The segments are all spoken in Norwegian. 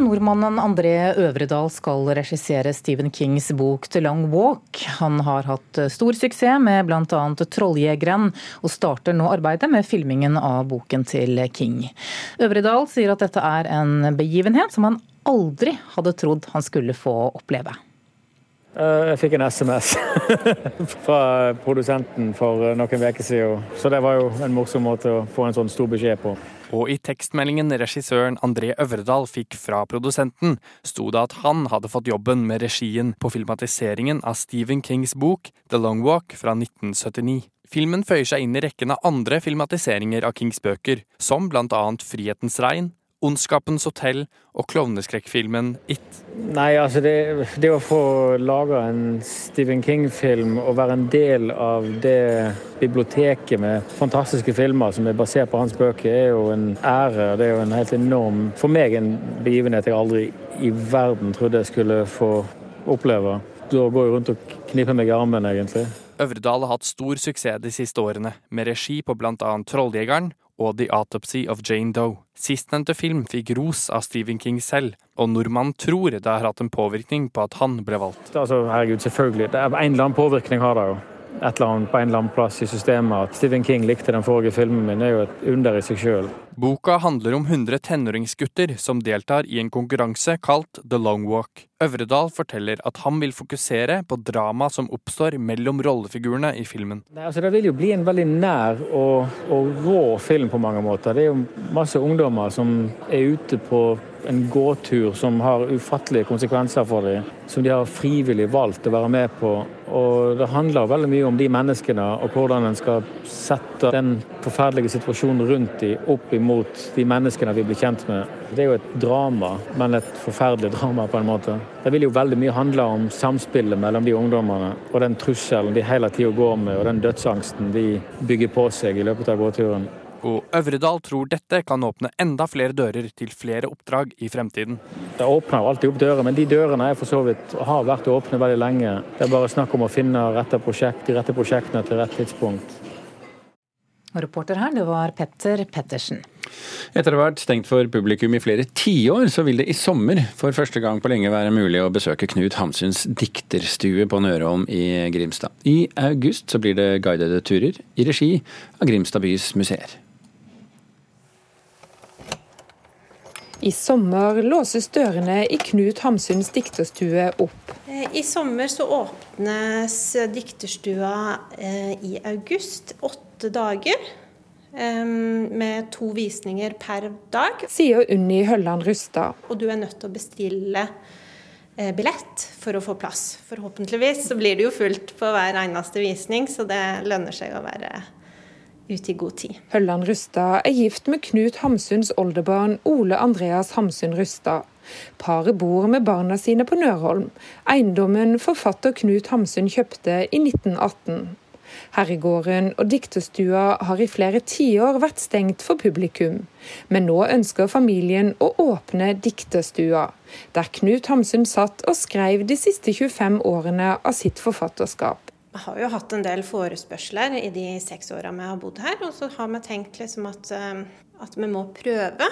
Nordmannen André Øvredal skal regissere Stephen Kings bok 'The Long Walk'. Han har hatt stor suksess med bl.a. 'Trolljegeren', og starter nå arbeidet med filmingen av boken til King. Øvredal sier at dette er en begivenhet som han aldri hadde trodd han skulle få oppleve. Eh, jeg fikk en SMS fra produsenten for noen uker siden, så det var jo en morsom måte å få en sånn stor beskjed på. Og i tekstmeldingen regissøren André Øvredal fikk fra produsenten, sto det at han hadde fått jobben med regien på filmatiseringen av Stephen Kings bok The Long Walk fra 1979. Filmen føyer seg inn i rekken av andre filmatiseringer av Kings bøker, som blant annet Frihetens regn, Ondskapens hotell og klovneskrekkfilmen It. Nei, altså det, det å få laga en Stephen King-film og være en del av det biblioteket med fantastiske filmer som er basert på hans bøker, er jo en ære. Det er jo en helt enorm For meg en begivenhet jeg aldri i verden trodde jeg skulle få oppleve. Da går jeg rundt og kniper meg i armen, egentlig. Øvredal har hatt stor suksess de siste årene, med regi på bl.a. Trolljegeren og The Autopsy of Jane Doe. Sistnevnte film fikk ros av Stephen King selv, og nordmannen tror det har hatt en påvirkning på at han ble valgt. Altså, herregud, selvfølgelig. Det er En eller annen påvirkning har det jo et eller annet, på en eller annen plass i systemet. At Stephen King likte den forrige filmen min, er jo et under i seg sjøl. Boka handler om 100 tenåringsgutter som deltar i en konkurranse kalt The Long Walk. Øvredal forteller at han vil fokusere på drama som oppstår mellom rollefigurene i filmen. Nei, altså det vil jo bli en veldig nær og, og rå film på mange måter. Det er jo masse ungdommer som er ute på en gåtur som har ufattelige konsekvenser for dem, som de har frivillig valgt å være med på. Og Det handler veldig mye om de menneskene og hvordan en skal sette den forferdelige situasjonen rundt dem opp imot de menneskene vi blir kjent med. Det er jo et drama, men et forferdelig drama på en måte. Det vil jo veldig mye handle om samspillet mellom de ungdommene og den trusselen de hele tida går med, og den dødsangsten de bygger på seg i løpet av gåturen. Og Øvredal tror dette kan åpne enda flere dører til flere oppdrag i fremtiden. Det åpner jo alltid opp dører, men de dørene er for så vidt har vært åpne veldig lenge. Det er bare snakk om å finne rette prosjekt, de rette prosjektene til rett tidspunkt. Og reporter her, det var Petter Pettersen. Etter å ha vært stengt for publikum i flere tiår, så vil det i sommer for første gang på lenge være mulig å besøke Knut Hamsuns dikterstue på Nørholm i Grimstad. I august så blir det guidede turer i regi av Grimstad bys museer. I sommer låses dørene i Knut Hamsuns dikterstue opp. Eh, I sommer så åpnes dikterstua eh, i august, åtte dager. Eh, med to visninger per dag. Sier Unni Hølland Rustad. Og du er nødt til å bestille billett for å få plass. Forhåpentligvis så blir det jo fullt på hver eneste visning, så det lønner seg å være ut i god tid. Hølland Rustad er gift med Knut Hamsuns oldebarn Ole Andreas Hamsun Rustad. Paret bor med barna sine på Nørholm, eiendommen forfatter Knut Hamsun kjøpte i 1918. Herregården og dikterstua har i flere tiår vært stengt for publikum, men nå ønsker familien å åpne dikterstua, der Knut Hamsun satt og skrev de siste 25 årene av sitt forfatterskap. Jeg har jo hatt en del forespørsler i de seks åra vi har bodd her. Og så har vi tenkt liksom at, eh, at, vi må prøve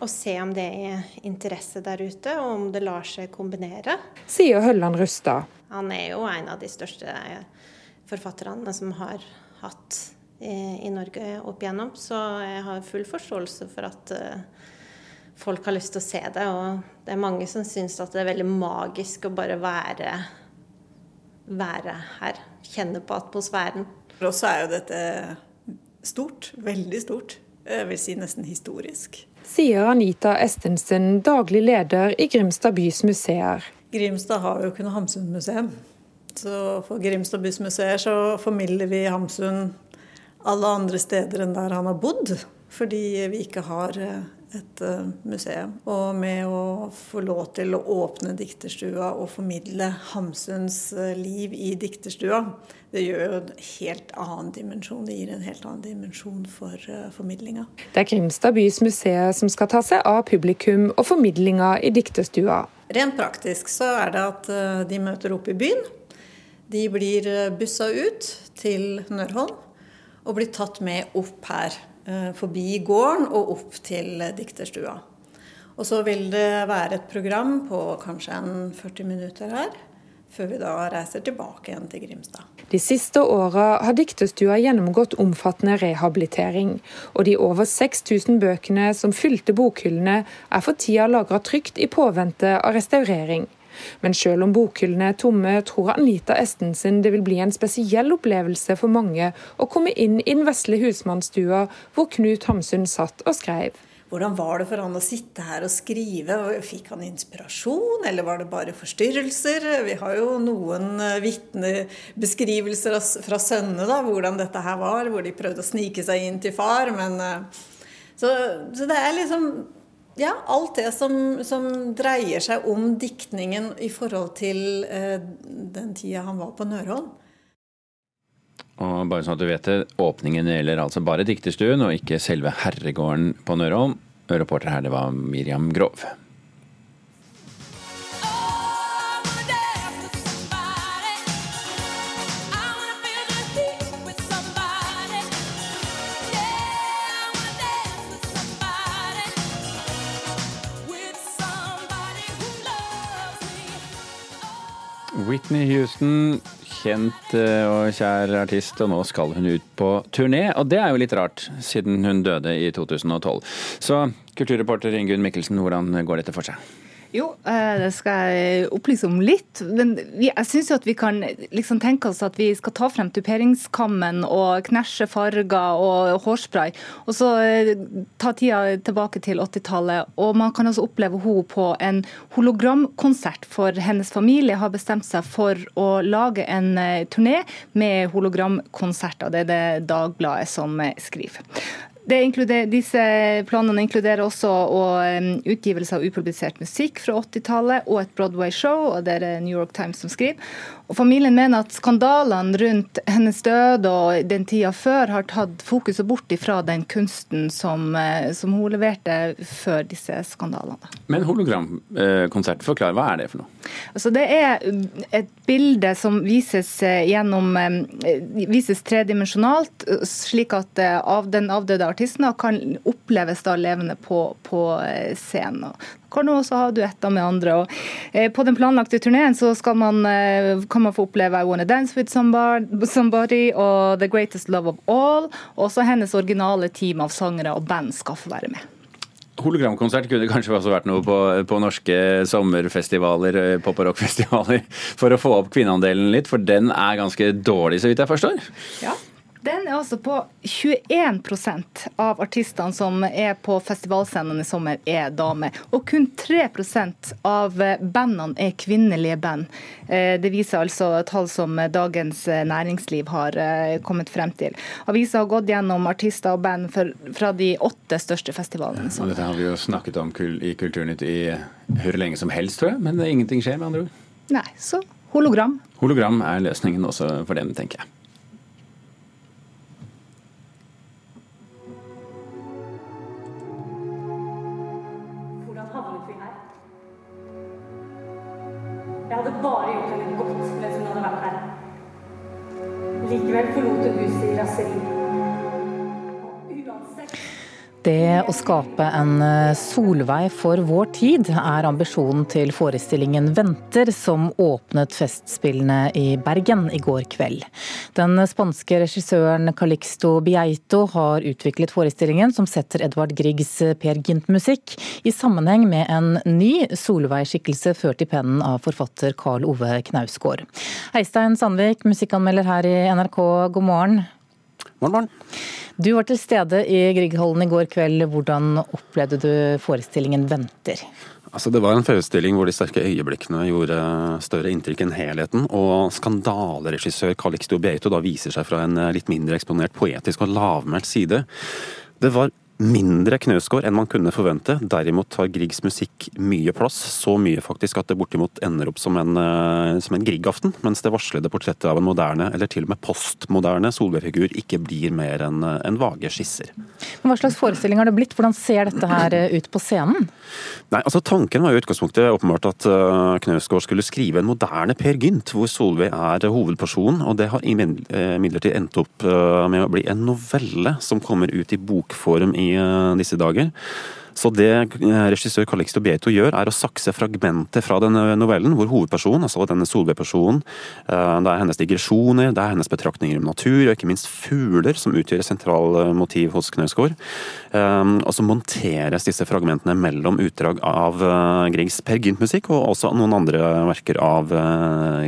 og se om det er interesse der ute, og om det lar seg kombinere. Sier Hølland Rustad. Han er jo en av de største forfatterne som har hatt i, i Norge opp igjennom, så jeg har full forståelse for at folk har lyst til å se det. Og det er mange som syns at det er veldig magisk å bare være være her. Kjenne på atmosfæren. For oss er jo dette stort. Veldig stort. Jeg vil si nesten historisk. Sier Anita Estensen, daglig leder i Grimstad bys museer. Grimstad har jo ikke noe Hamsun-museum. Så for Grimstad bys museer så formidler vi Hamsun alle andre steder enn der han har bodd. Fordi vi ikke har eh, et uh, museum. Og med å få lov til å åpne dikterstua og formidle Hamsuns uh, liv i dikterstua, det gjør jo en helt annen dimensjon. Det gir en helt annen dimensjon for uh, formidlinga. Det er Grimstad bys museet som skal ta seg av publikum og formidlinga i dikterstua. Rent praktisk så er det at de møter opp i byen. De blir bussa ut til Nørholm og blir tatt med opp her Eh, forbi gården og opp til dikterstua. Og så vil det være et program på kanskje en 40 minutter her, før vi da reiser tilbake igjen til Grimstad. De siste åra har dikterstua gjennomgått omfattende rehabilitering, og de over 6000 bøkene som fylte bokhyllene, er for tida lagra trygt i påvente av restaurering. Men selv om bokhyllene er tomme, tror Anita Estensen det vil bli en spesiell opplevelse for mange å komme inn i den vesle husmannsstua hvor Knut Hamsun satt og skrev. Hvordan var det for han å sitte her og skrive? Fikk han inspirasjon, eller var det bare forstyrrelser? Vi har jo noen eh, vitnebeskrivelser fra sønnene, da, hvordan dette her var. Hvor de prøvde å snike seg inn til far. Men, eh, så, så det er liksom ja, alt det som, som, dreier seg om diktningen i forhold til eh, den tida han var på Nørholm. Og bare sånn at du vet det, Åpningen gjelder altså bare dikterstuen og ikke selve herregården på Nørholm. Reporter her, det var Miriam Grov. Whitney Houston, kjent eh, og kjær artist, og nå skal hun ut på turné. Og det er jo litt rart, siden hun døde i 2012. Så kulturreporter Ingunn Mikkelsen, hvordan går dette for seg? Jo, eh, det skal jeg opplyse om litt. Men jeg syns vi kan liksom tenke oss at vi skal ta frem tuperingskammen og knæsje farger og hårspray, og så eh, ta tida tilbake til 80-tallet. Og man kan også oppleve henne på en hologramkonsert, for hennes familie har bestemt seg for å lage en eh, turné med hologramkonserter. Det er det Dagbladet som skriver disse planene inkluderer også um, utgivelse av upublisert musikk fra 80-tallet og et Broadway-show, og det er New York Times som skriver. Og Familien mener at skandalene rundt hennes død og den tida før har tatt fokuset bort ifra den kunsten som, eh, som hun leverte før disse skandalene. Men hologramkonsert, forklar, hva er det for noe? Altså, det er et bilde som vises, eh, gjennom, eh, vises tredimensjonalt, slik at av den avdøde artisten kan oppleves da levende på, på scenen kan så har du duetter med andre. Og, eh, på den planlagte turneen så man, eh, kan man få oppleve I Wanna Dance With Somebody og The Greatest Love of All. Også hennes originale team av sangere og band skal få være med. Hologramkonsert kunne kanskje også vært noe på, på norske sommerfestivaler, eh, pop- og rockfestivaler, for å få opp kvinneandelen litt, for den er ganske dårlig, så vidt jeg forstår? Ja, den er altså på 21% av artistene som er på festivalscenen i sommer, er damer. Og kun 3% av bandene er kvinnelige band. Eh, det viser altså tall som Dagens Næringsliv har eh, kommet frem til. Avisa har gått gjennom artister og band fra de åtte største festivalene. Ja, dette har vi jo snakket om i Kulturnytt i hvor lenge som helst, tror jeg. Men ingenting skjer, med andre ord. Nei, så hologram. Hologram er løsningen også for dem, tenker jeg. Bare gjort henne godt mens hun hadde vært her. Likevel forlot hun huset i raseri. Det å skape en eh, Solveig for vår tid er ambisjonen til forestillingen Venter, som åpnet Festspillene i Bergen i går kveld. Den spanske regissøren Calixto Bieito har utviklet forestillingen, som setter Edvard Griegs Per Gynt-musikk i sammenheng med en ny Solveig-skikkelse ført i pennen av forfatter Karl Ove Knausgård. Eistein Sandvik, musikkanmelder her i NRK, god morgen. Morgen, morgen. Du var til stede i Grieghallen i går kveld. Hvordan opplevde du forestillingen 'Venter'? Altså, det var en forestilling hvor de sterke øyeblikkene gjorde større inntrykk enn helheten. Og skandaleregissør Calixto Beito da viser seg fra en litt mindre eksponert poetisk og lavmælt side. Det var mindre Knausgård enn man kunne forvente. Derimot tar Griegs musikk mye plass, så mye faktisk at det bortimot ender opp som en, eh, som en Grieg-aften, mens det varslede portrettet av en moderne, eller til og med postmoderne Solveig-figur ikke blir mer enn en vage skisser. Men hva slags forestilling har det blitt? Hvordan ser dette her eh, ut på scenen? Nei, altså Tanken var jo i utgangspunktet åpenbart at Knausgård skulle skrive en moderne Per Gynt, hvor Solveig er hovedpersonen, og det har imidlertid endt opp med å bli en novelle som kommer ut i bokform i i eh, disse dager. Så det eh, regissør Calixto Bieto gjør, er å sakse fragmenter fra denne novellen, hvor hovedpersonen, altså denne Solveig-personen, eh, det er hennes digresjoner, det er hennes betraktninger om natur, og ikke minst fugler, som utgjør et sentralt eh, motiv hos Knausgård. Og så monteres disse fragmentene mellom utdrag av Griegs Per Gynt-musikk, og også noen andre verker av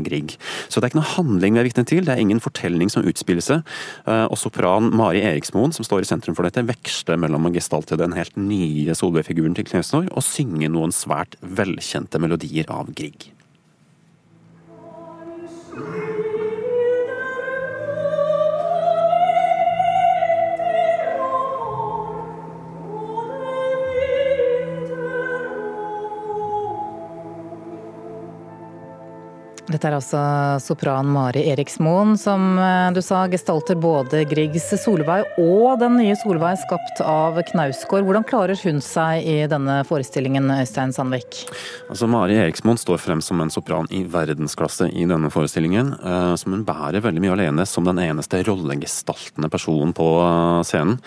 Grieg. Så det er ikke noe handling vi er vitne til, det er ingen fortelling som utspiller seg. Og sopran Mari Eriksmoen, som står i sentrum for dette, veksler mellom å gestalte den helt nye Solveig-figuren til Knausgård og synge noen svært velkjente melodier av Grieg. Dette er altså sopran Mari Eriksmoen, som eh, du sa gestalter både Griegs Solveig og den nye Solveig skapt av Knausgård. Hvordan klarer hun seg i denne forestillingen, Øystein Sandvik? Altså, Mari Eriksmoen står frem som en sopran i verdensklasse i denne forestillingen, eh, som hun bærer veldig mye alene som den eneste rollegestaltende personen på eh, scenen.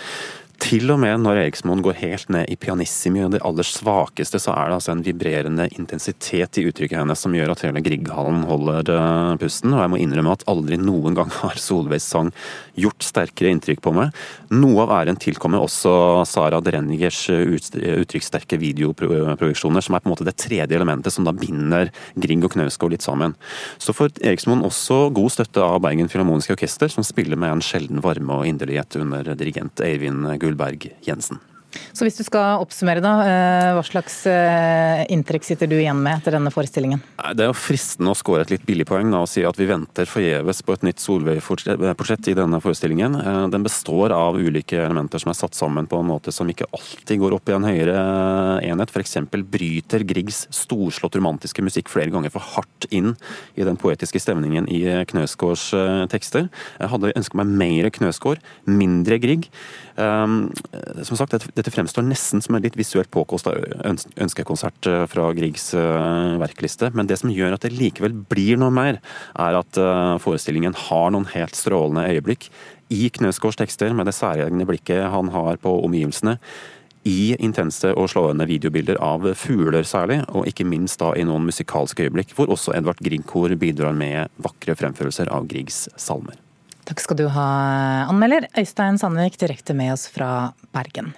Til og med når Eriksmoen går helt ned i pianissimi og det aller svakeste, så er det altså en vibrerende intensitet i uttrykket hennes som gjør at hele Grieghallen holder uh, pusten. Og jeg må innrømme at aldri noen gang har Solveigs sang gjort sterkere inntrykk på meg. Noe av æren tilkommer også Sara Drenningers uttrykkssterke videoproduksjoner, som er på en måte det tredje elementet som da binder Grieg og Knausgård litt sammen. Så får Eriksmoen også god støtte av Bergen Filharmoniske Orkester, som spiller med en sjelden varme og inderlighet under dirigent Eivind Gull Gullberg Jensen. Så hvis du skal oppsummere, da, eh, hva slags eh, inntrykk sitter du igjen med etter denne forestillingen? Det er jo fristende å score et litt billig poeng da, og si at vi venter forgjeves på et nytt Solveig-portrett i denne forestillingen. Eh, den består av ulike elementer som er satt sammen på en måte som ikke alltid går opp i en høyere enhet. F.eks. bryter Griegs storslått romantiske musikk flere ganger for hardt inn i den poetiske stemningen i Knøsgårds tekster. Jeg hadde ønsket meg mer Knøsgård, mindre Grieg. Som sagt, dette fremstår nesten som en litt visuelt påkosta ønskekonsert fra Griegs verkliste, men det som gjør at det likevel blir noe mer, er at forestillingen har noen helt strålende øyeblikk i Knausgårds tekster, med det særegne blikket han har på omgivelsene i intense og slående videobilder av fugler særlig, og ikke minst da i noen musikalske øyeblikk, hvor også Edvard Grieg-kor bidrar med vakre fremførelser av Griegs salmer. Takk skal du ha, anmelder Øystein Sandvik, direkte med oss fra Bergen.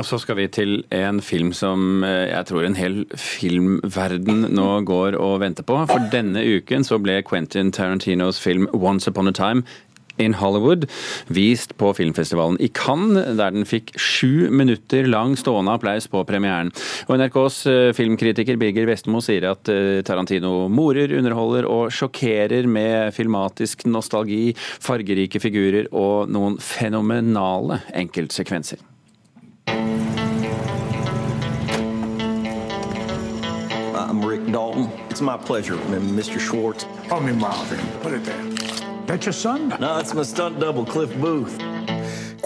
Og så skal vi til en film som eh, jeg tror en hel filmverden nå går og venter på. For denne uken så ble Quentin Tarantinos film 'Once Upon a Time' in Hollywood vist på filmfestivalen i Cannes, der den fikk sju minutter lang stående applaus på premieren. Og NRKs eh, filmkritiker Birger Vestmo sier at eh, Tarantino morer, underholder og sjokkerer med filmatisk nostalgi, fargerike figurer og noen fenomenale enkeltsekvenser. Dalton. It's my pleasure, Mr. Schwartz. Call me Marvin. Put it there. That's your son? No, it's my stunt double, Cliff Booth.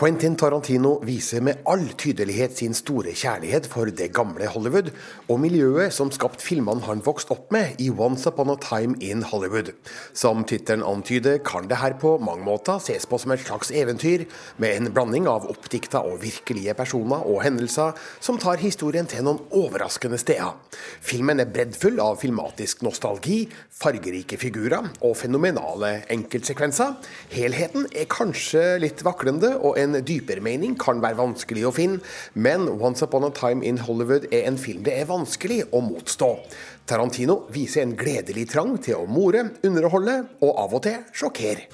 Quentin Tarantino viser med all tydelighet sin store kjærlighet for det gamle Hollywood, og miljøet som skapt filmene han vokste opp med i Once Upon a Time in Hollywood. Som tittelen antyder, kan det her på mange måter ses på som et slags eventyr, med en blanding av oppdikta og virkelige personer og hendelser som tar historien til noen overraskende steder. Filmen er breddfull av filmatisk nostalgi, fargerike figurer og fenomenale enkeltsekvenser. Helheten er kanskje litt vaklende. og en en dypere mening kan være vanskelig å finne, men 'Once Upon a Time in Hollywood' er en film det er vanskelig å motstå. Tarantino viser en gledelig trang til å more, underholde og av og til sjokkere.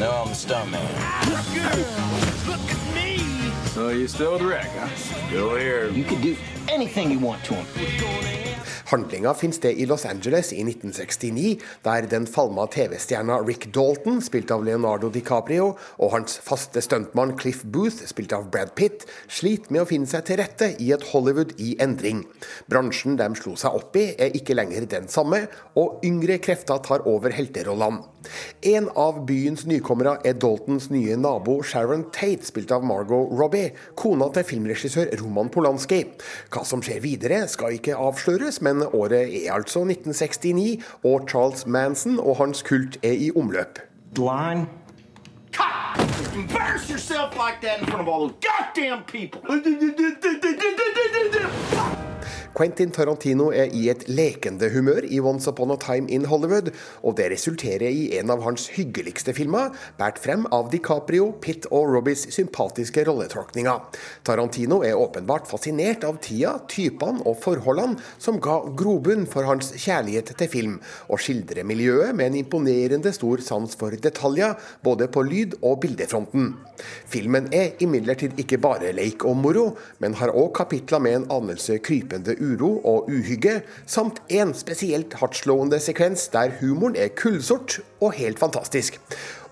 No, So you still the wreck, huh? Still here. You could do anything you want to him. Handlinga finner sted i Los Angeles i 1969, der den falma TV-stjerna Rick Dalton, spilt av Leonardo DiCaprio, og hans faste stuntmann Cliff Booth, spilt av Brad Pitt, sliter med å finne seg til rette i et Hollywood i endring. Bransjen de slo seg opp i, er ikke lenger den samme, og yngre krefter tar over helterollene. En av byens nykommere er Daltons nye nabo Sharon Tate, spilt av Margot Robbie, kona til filmregissør Roman Polanski. Hva som skjer videre, skal ikke avsløres, men året er altså 1969, og Charles Manson og hans kult er i omløp. Blind. Cut! Embarrass yourself like that in front of all those goddamn people. Quentin Tarantino er i et lekende humør i Once Upon a Time in Hollywood, og det resulterer i en av hans hyggeligste filmer, båret frem av DiCaprio, Pitt og Robbys sympatiske rolletolkninger. Tarantino er åpenbart fascinert av tida, typene og forholdene som ga grobunn for hans kjærlighet til film, og skildrer miljøet med en imponerende stor sans for detaljer, både på lyd- og bildefronten. Filmen er imidlertid ikke bare leik og moro, men har òg kapitler med en anelse krypende uro og uhygge, samt en spesielt hardtslående sekvens der humoren er kullsort og helt fantastisk.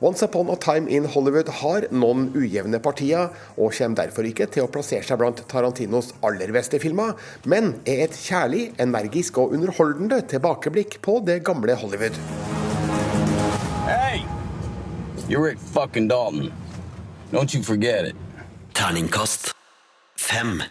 Once Upon a Time in Hollywood har noen ujevne partier, og kommer derfor ikke til å plassere seg blant Tarantinos aller beste filmer, men er et kjærlig, energisk og underholdende tilbakeblikk på det gamle Hollywood. Hey! You're Rick fucking Dalton. Don't you forget it. Terningkast fem.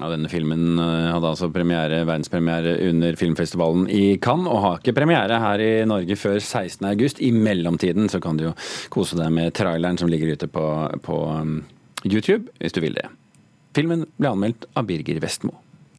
Ja, denne filmen eh, hadde altså premiere, verdenspremiere under filmfestivalen i Cannes, og har ikke premiere her i Norge før 16.8. I mellomtiden så kan du jo kose deg med traileren som ligger ute på, på um, YouTube, hvis du vil det. Filmen ble anmeldt av Birger Vestmo.